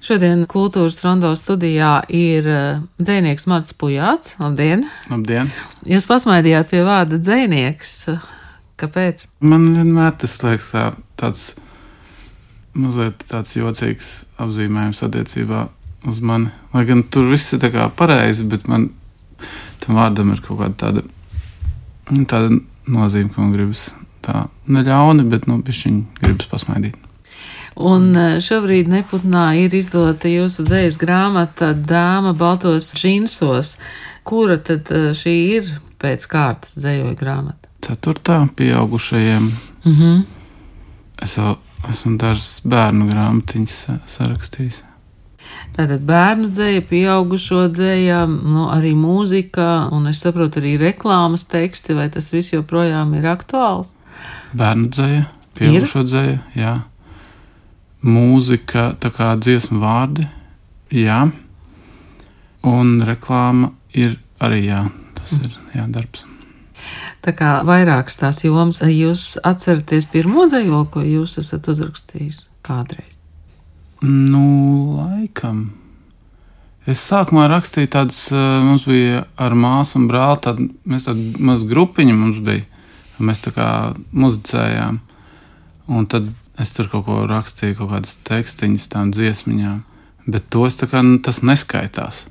Šodien kultūras rondo studijā ir eh, dzēnieks Marts Pujāts. Labdien! Labdien! Jūs pasmaidījāt pie vārda dzēnieks. Kāpēc? Man vienmēr tas liekas tā, tāds mazliet tāds jocīgs apzīmējums attiecībā uz mani. Lai gan tur viss ir tā kā pareizi, bet man tam vārdam ir kaut kāda tāda, nu, tāda nozīme, ka man gribas tā neļauni, bet nu, pišķiņi gribas pasmaidīt. Un e, šobrīd neputnā ir izdota jūsu dzējas grāmata Dāma baltos džinsos. Kura tad e, šī ir pēc kārtas dzējoja grāmata? Ceturtā pieaugušajiem. Mm -hmm. Es jau esmu dažas bērnu grāmatiņas sarakstījis. Tātad bērnu dzēja, pieaugušo dzēja, nu, arī mūzika, un es saprotu arī reklāmas teksti, vai tas viss joprojām ir aktuāls? Bērnu dzēja, pieaugušo dzēja, jā mūzika, tā kā dziesmu vārdi, jā, un reklāma ir arī jā, tas ir jā, darbs. Tā kā vairākas tās jomas, jūs atceraties pirmo dzējo, ko jūs esat uzrakstījis kādreiz? Nu, laikam. Es sākumā rakstīju tādas, mums bija ar māsu un brāli, tad mēs tādu mazu grupiņu mums bija. Mēs tā kā muzicējām. Un tad Es tur kaut ko rakstīju, kaut kādas tekstiņas, tām dziesmiņām, bet tos kā tas neskaitās.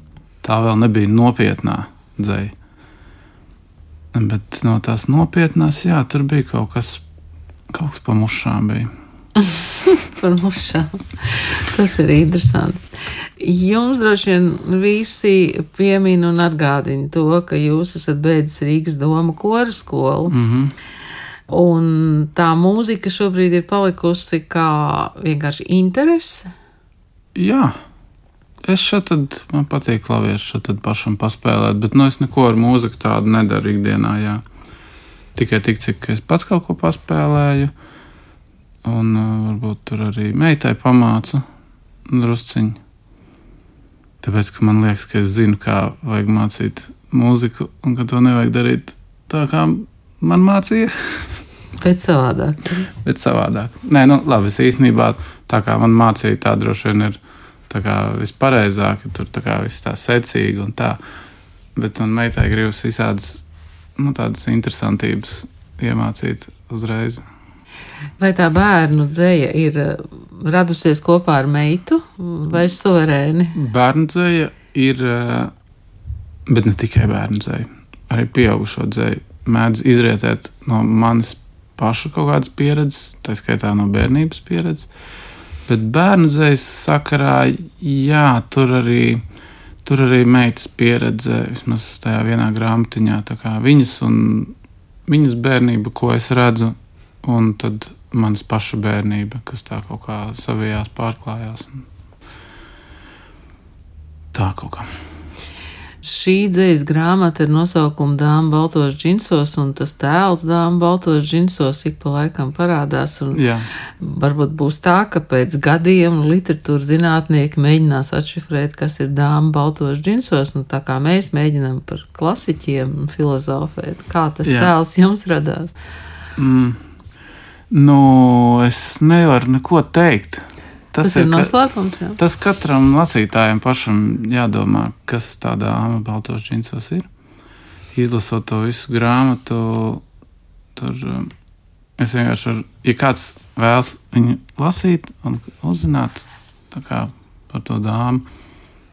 Tā vēl nebija nopietnā dzēja. Bet no tās nopietnās, jā, tur bija kaut kas, kaut kas pa mušām. par mušām. Tas ir interesanti. Jums droši vien visi piemin un atgādina to, ka jūs esat beidzis Rīgas doma koru skolu. Mm -hmm. Un tā mūzika šobrīd ir palikusi kā vienkārši interese. Jā, es šeit tad, man patīk klavieres, šeit tad pašam paspēlēt, bet nu es neko ar mūziku tādu nedaru ikdienā. Jā. Tikai tik, cik es pats kaut ko paspēlēju, un uh, varbūt tur arī meitai pamācu drusciņu. Tāpēc, ka man liekas, ka es zinu, kā vajag mācīt mūziku, un ka to nevajag darīt tā, kā man mācīja. Bet savādāk. Bet savādāk. Nē, nu, labi, es īstenībā tā kā man mācīja, tā droši vien ir vispareizāk, tur tā kā viss tā secīgi un tā. Bet man meitai gribas visādas, nu, tādas interesantības iemācīt uzreiz. Vai tā bērnu dzēja ir eh, radusies kopā ar meitu vai suverēni? Bērnu dzēja ir, eh, bet ne tikai bērnu dzēja, arī pieaugušo dzēju mēdz izrietēt no manas paša kaut kādas pieredzes, tā skaitā no bērnības pieredzes. Bet bērnu dzīslas sakarā, jā, tur arī, tur arī meitas pieredze, vismaz tajā vienā grāmatiņā, viņas un viņas bērnība, ko es redzu, un tad manas paša bērnība, kas tā kaut kā savijās pārklājās. Tā kaut kā. Šī dzīslas grāmata ir nosaukuma Dāmas baltos džinsos, un tas tēls Dāmas baltos džinsos ik pa laikam parādās. Varbūt būs tā, ka pēc gadiem literatūras zinātnieki mēģinās atšifrēt, kas ir Dāmas baltos džinsos, nu tā kā mēs mēģinām par klasiķiem filozofēt. Kā tas Jā. tēls jums radās? Mm. Nu, es nevaru neko teikt. Tas, tas ir, ir noslēpums. Jā. Tas katram lasītājam pašam jādomā, kas tādā baltos džinsos ir. Izlasot to visu grāmatu, tur um, es vienkārši varu, ja kāds vēlas viņu lasīt un uzzināt kā, par to dāmu,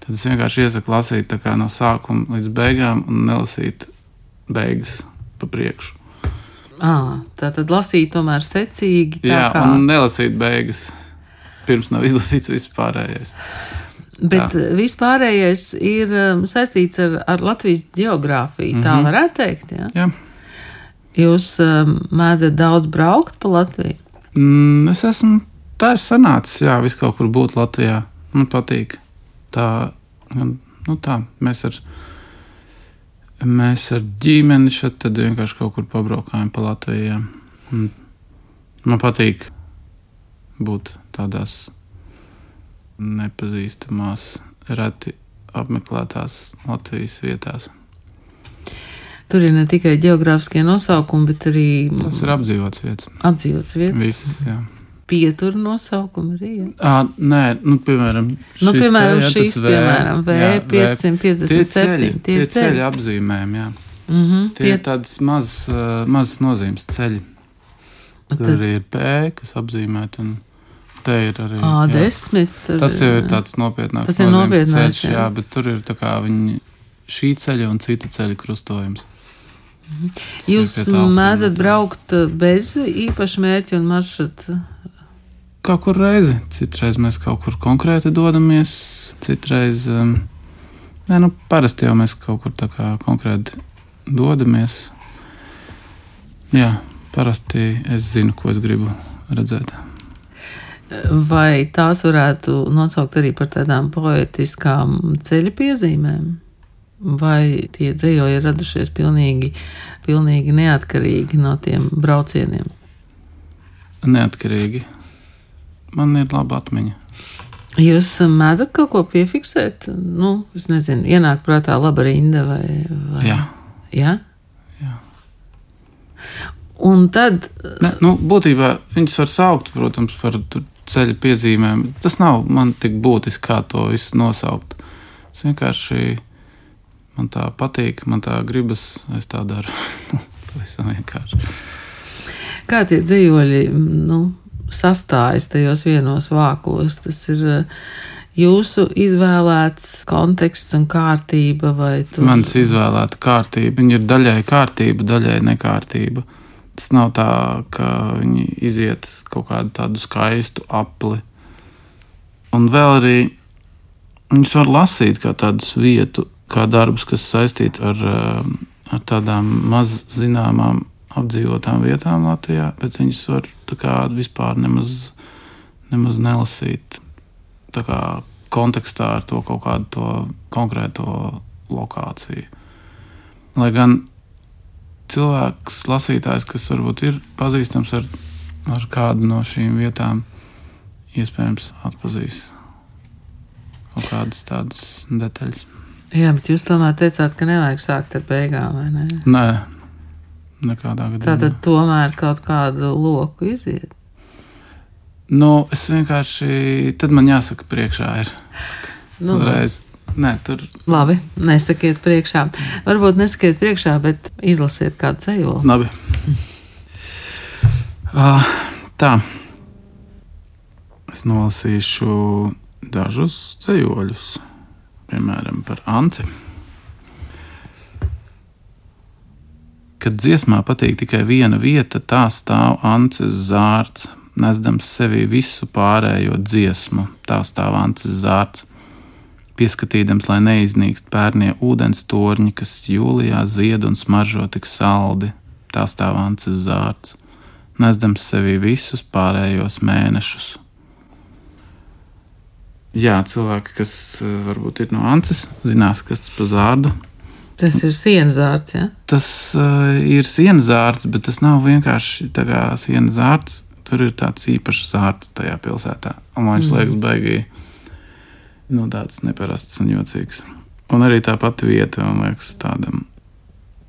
tad es vienkārši iesaku lasīt no sākuma līdz beigām un nelasīt beigas pa priekšu. À, tā tad lasīt tomēr secīgi. Jā, kā... un nelasīt beigas pirms nav izlasīts vispārējais. Bet tā. vispārējais ir um, saistīts ar, ar Latvijas geogrāfiju. Mm -hmm. Tā mhm. varētu teikt. Jā. jā. Jūs um, mēdzat daudz braukt pa Latviju? Mm, es esmu tā ir sanācis, jā, vis kaut kur būt Latvijā. Man patīk. Tā, nu tā, mēs ar, mēs ar ģimeni šeit tad vienkārši kaut kur pabraukājam pa Latviju. Man patīk būt tādās nepazīstamās, reti apmeklētās Latvijas vietās. Tur ir ne tikai geogrāfiskie nosaukumi, bet arī. Tas ir apdzīvots vietas. Apdzīvots vietas. Visas, jā. pieturu nosaukumu arī? Ja? À, nē, nu, piemēram, nu, piemēram te, ja, šīs, v, piemēram, V557. Tie ceļi, tie ceļi, ceļi apzīmējumi, jā. Mm -hmm, tie ir tādas mazas, mazas nozīmes ceļi. Tur tad... arī ir P, kas apzīmēta. Un te ir arī A10. Tur, tas jau ir tāds nopietnāks tas ir nopietnāks, ceļš, jā. jā, bet tur ir tā kā viņi šī ceļa un cita ceļa krustojums. Tas Jūs mēdzat braukt bez īpaša mērķa un maršruta? Kaut kur reizi. Citreiz mēs kaut kur konkrēti dodamies, citreiz. Um, nē, nu, parasti jau mēs kaut kur tā kā konkrēti dodamies. Jā, parasti es zinu, ko es gribu redzēt. Vai tās varētu nosaukt arī par tādām poetiskām ceļa piezīmēm? Vai tie dzējoļi ir radušies pilnīgi, pilnīgi neatkarīgi no tiem braucieniem? Neatkarīgi. Man ir laba atmiņa. Jūs mēdzat kaut ko piefiksēt? Nu, es nezinu, ienāk prātā laba rinda vai. vai... Jā? Jā. Un tad. Ne, nu, būtībā viņus var saukt, protams, par ceļa piezīmēm. Tas nav man tik būtiski, kā to visu nosaukt. Es vienkārši man tā patīk, man tā gribas, es tā daru. Pavisam vienkārši. Kā tie dzīvoļi nu, sastājas tajos vienos vākos? Tas ir eh, jūsu izvēlēts konteksts un kārtība, tu? Mans izvēlēta kārtība. Viņa ir daļai kārtība, daļai nekārtība. Tas nav tā, ka viņi iziet kaut kādu tādu skaistu apli. Un vēl arī viņus var lasīt kā tādus vietu kā darbus, kas saistīti ar, eh, ar tādām maz zināmām apdzīvotām vietām Latvijā, bet viņas var kā, vispār nemaz, nemaz nelasīt kā, kontekstā ar to kaut kādu to konkrēto lokāciju. Lai gan cilvēks, lasītājs, kas varbūt ir pazīstams ar, ar kādu no šīm vietām, iespējams atpazīs kaut kādas tādas detaļas. Jā, bet jūs tomēr teicāt, ka nevajag sākt ar beigām, vai ne? Nē, nekādā gadījumā. Tātad tomēr kaut kādu loku iziet. Nu, es vienkārši, tad man jāsaka, priekšā ir. Nu, Uzreiz. Nē, tur. Labi, nesakiet priekšā. Varbūt nesakiet priekšā, bet izlasiet kādu ceļu. Labi. Uh, tā. Es nolasīšu dažus ceļoļus piemēram, par Anci. Kad dziesmā patīk tikai viena vieta, tā stāv Ancis zārts, nesdams sevī visu pārējo dziesmu, tā stāv Ancis zārts. Pieskatīdams, lai neiznīkst pērnie ūdens torņi, kas jūlijā zied un smaržo tik saldi, tā stāv Ancis zārts, nesdams sevī visus pārējos mēnešus jā, cilvēki, kas eh, varbūt ir no Ances, zinās, kas tas par zārdu. Tas ir sienas zārds. Ja? Tas uh, ir sienas zārds, bet tas nav vienkārši tā kā sienas zārds. Tur ir tāds īpašs zārds tajā pilsētā. Un man viņš mm. liekas, baigi nu, tāds neparasts un jocīgs. Un arī tā pati vieta, man liekas, tāda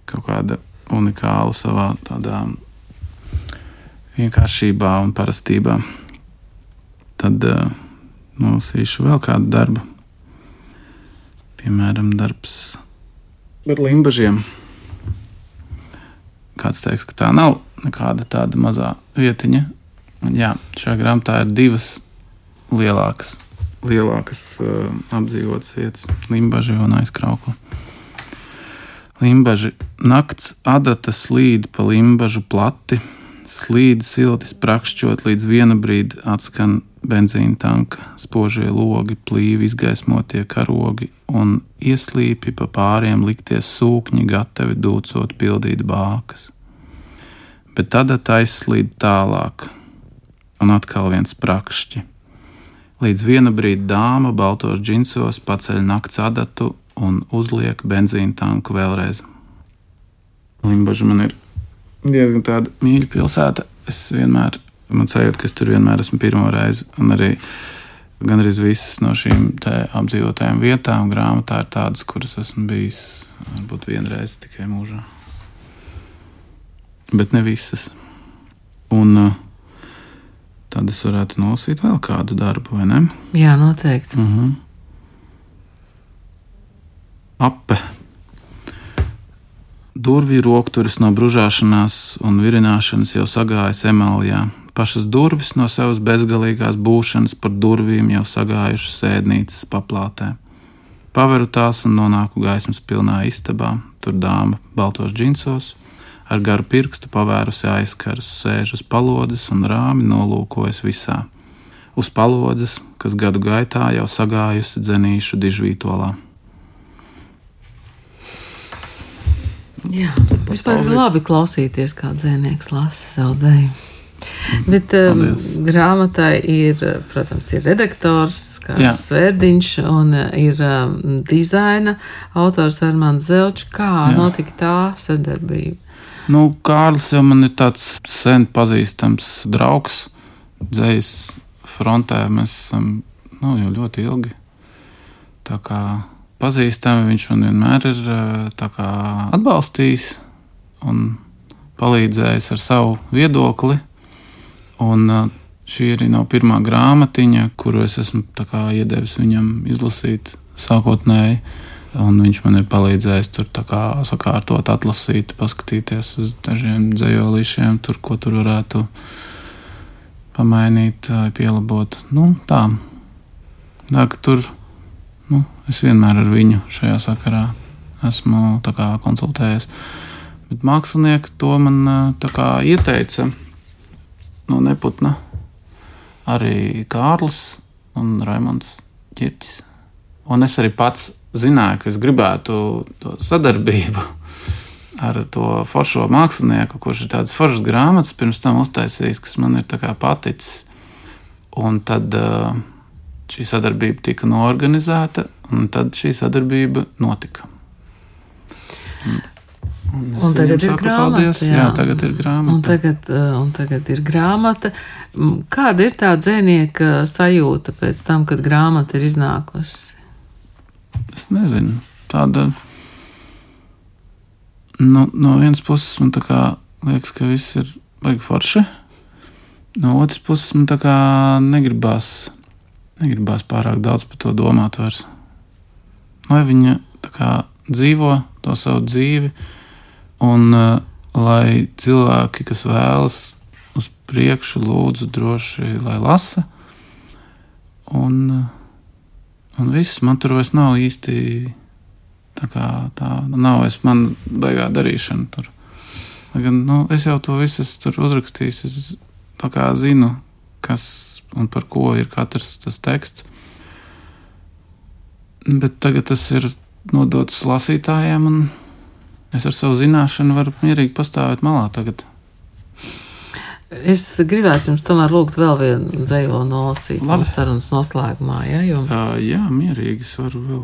kaut kāda unikāla savā tādā vienkāršībā un parastībā. Tad uh, nolasīšu vēl kādu darbu. Piemēram, darbs ar limbažiem. Kāds teiks, ka tā nav nekāda tāda mazā vietiņa. Jā, šajā grāmatā ir divas lielākas, lielākas uh, apdzīvotas vietas - Limbaģa un aizkraukla. Limbaģa nakts adata slīd pa limbažu plati, slīd silti sprakšķot, līdz viena brīdi atskan benzīna tanka, spožie logi, plīvi izgaismotie karogi un ieslīpi pa pāriem likties sūkņi, gatavi dūcot pildīt bākas. Bet tad aizslīd tālāk, un atkal viens prakšķi. Līdz viena brīdi dāma baltos džinsos paceļ nakts adatu un uzliek benzīna tanku vēlreiz. Limbaģa man ir diezgan tāda mīļa pilsēta. Es vienmēr Man sajūta, ka es tur vienmēr esmu pirmo reizi. Un arī gandrīz visas no šīm apdzīvotajām vietām grāmatā ir tādas, kuras esmu bijis varbūt vienreiz tikai mūžā. Bet ne visas. Un tad es varētu nolasīt vēl kādu darbu, vai ne? Jā, noteikti. Uh -huh. Ape. Durvju rokturis no bružāšanās un virināšanas jau sagājas emaljā. Pašas durvis no savas bezgalīgās būšanas par durvīm jau sagājušas sēdnīcas paplātē. Paveru tās un nonāku gaismas pilnā istabā. Tur dāma baltos džinsos, ar garu pirkstu pavērusi aizkarus, sēž uz palodzes un rāmi nolūkojas visā. Uz palodzes, kas gadu gaitā jau sagājusi dzenīšu dižvītolā. Jā, vispār ir labi klausīties, kā dzēnieks lasa savu dzēju. Bet um, grāmatai ir, protams, ir redaktors, kā Svērdiņš, un ir um, dizaina autors Armāns Zelčs. Kā Jā. notika tā sadarbība? Nu, Kārlis jau man ir tāds sen pazīstams draugs. Dzējas frontē mēs esam nu, jau ļoti ilgi. Tā kā pazīstami viņš man vienmēr ir kā, atbalstījis un palīdzējis ar savu viedokli. Un šī arī nav pirmā grāmatiņa, kuru es esmu kā, iedevis viņam izlasīt sākotnēji. Un viņš man ir palīdzējis tur kā, sakārtot, atlasīt, paskatīties uz dažiem dzējolīšiem, tur, ko tur varētu pamainīt, pielabot. Nu, tā. tā tur nu, es vienmēr ar viņu šajā sakarā esmu kā, konsultējies. Bet mākslinieki to man kā, ieteica no Neputna. Arī Kārlis un Raimons Čirķis. Un es arī pats zināju, ka es gribētu to sadarbību ar to foršo mākslinieku, kurš ir tādas foršas grāmatas pirms tam uztaisījis, kas man ir paticis. Un tad uh, šī sadarbība tika norganizēta, un tad šī sadarbība notika. Un, un, un tagad ir grāmata. Paldies, jā. jā, tagad ir grāmata. Un tagad, un tagad ir grāmata. Kāda ir tā dzēnieka sajūta pēc tam, kad grāmata ir iznākusi? Es nezinu, tāda. No, no vienas puses man liekas, ka viss ir baigi forši. No otras puses man tā kā negribās, negribās pārāk daudz par to domāt vairs. Lai viņa kā, dzīvo to savu dzīvi, un uh, lai cilvēki, kas vēlas uz priekšu, lūdzu, droši lai lasa. Un, uh, Un viss man tur vairs nav īsti tā kā tā, nav vairs man baigā darīšana tur. Gan, nu, es jau to visu esmu uzrakstījis. Es zinu, kas un par ko ir katrs tas teksts. Bet tagad tas ir nodots lasītājiem, un es ar savu zināšanu varu mierīgi pastāvēt malā tagad. Es gribētu jums tomēr lūgt vēl vienu dzīvo nolasīt mūsu sarunas noslēgumā. Ja, jo... jā, jā, mierīgi es varu vēl.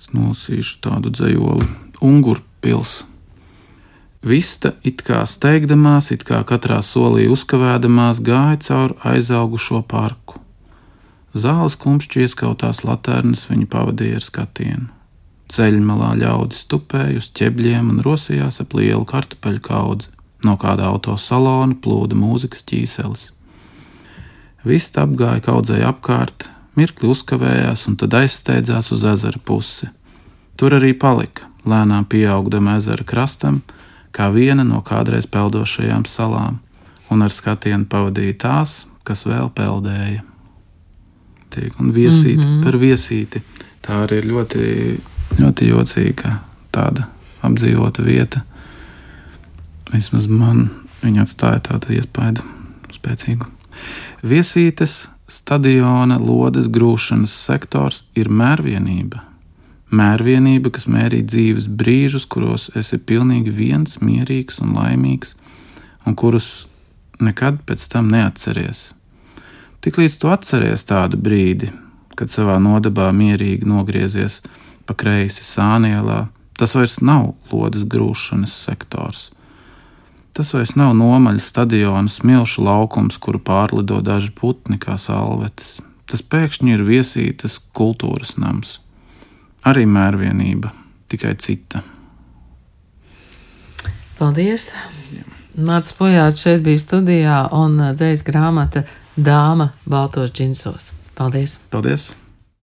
Es nolasīšu tādu dzējoli. Ungurpils. Vista it kā steigdamās, it kā katrā solī uzkavēdamās, gāja cauri aizaugušo parku. Zāles kumšķi ieskautās latērnas viņu pavadīja ar skatienu. Ceļmalā ļaudis tupēja uz ķebļiem un rosījās ap lielu kartupeļu kaudzi. No kāda autosalona plūda mūzikas ķīselis. Viss apgāja kaudzēji apkārt, mirkli uzkavējās un tad aizsteidzās uz ezera pusi. Tur arī palika, lēnām pieaugdam ezera krastam, kā viena no kādreiz peldošajām salām, un ar skatienu pavadīja tās, kas vēl peldēja. Tiek un viesīti mm -hmm. par viesīti. Tā arī ir ļoti, ļoti jocīga tāda apdzīvota vieta Vismaz man viņa atstāja tādu iespaidu spēcīgu. Viesītes, stadiona, lodes grūšanas sektors ir mērvienība. Mērvienība, kas mērī dzīves brīžus, kuros esi pilnīgi viens, mierīgs un laimīgs, un kurus nekad pēc tam neatceries. Tiklīdz tu atceries tādu brīdi, kad savā nodabā mierīgi nogriezies pa kreisi sānielā, tas vairs nav lodes grūšanas sektors. Tas vairs nav nomaļs stadiona smilšu laukums, kuru pārlido daži putni kā salvetes. Tas pēkšņi ir viesītas kultūras nams. Arī mērvienība, tikai cita. Paldies! Mārcis Pojāts šeit bija studijā un uh, dzējas grāmata dāma baltos džinsos. Paldies! Paldies!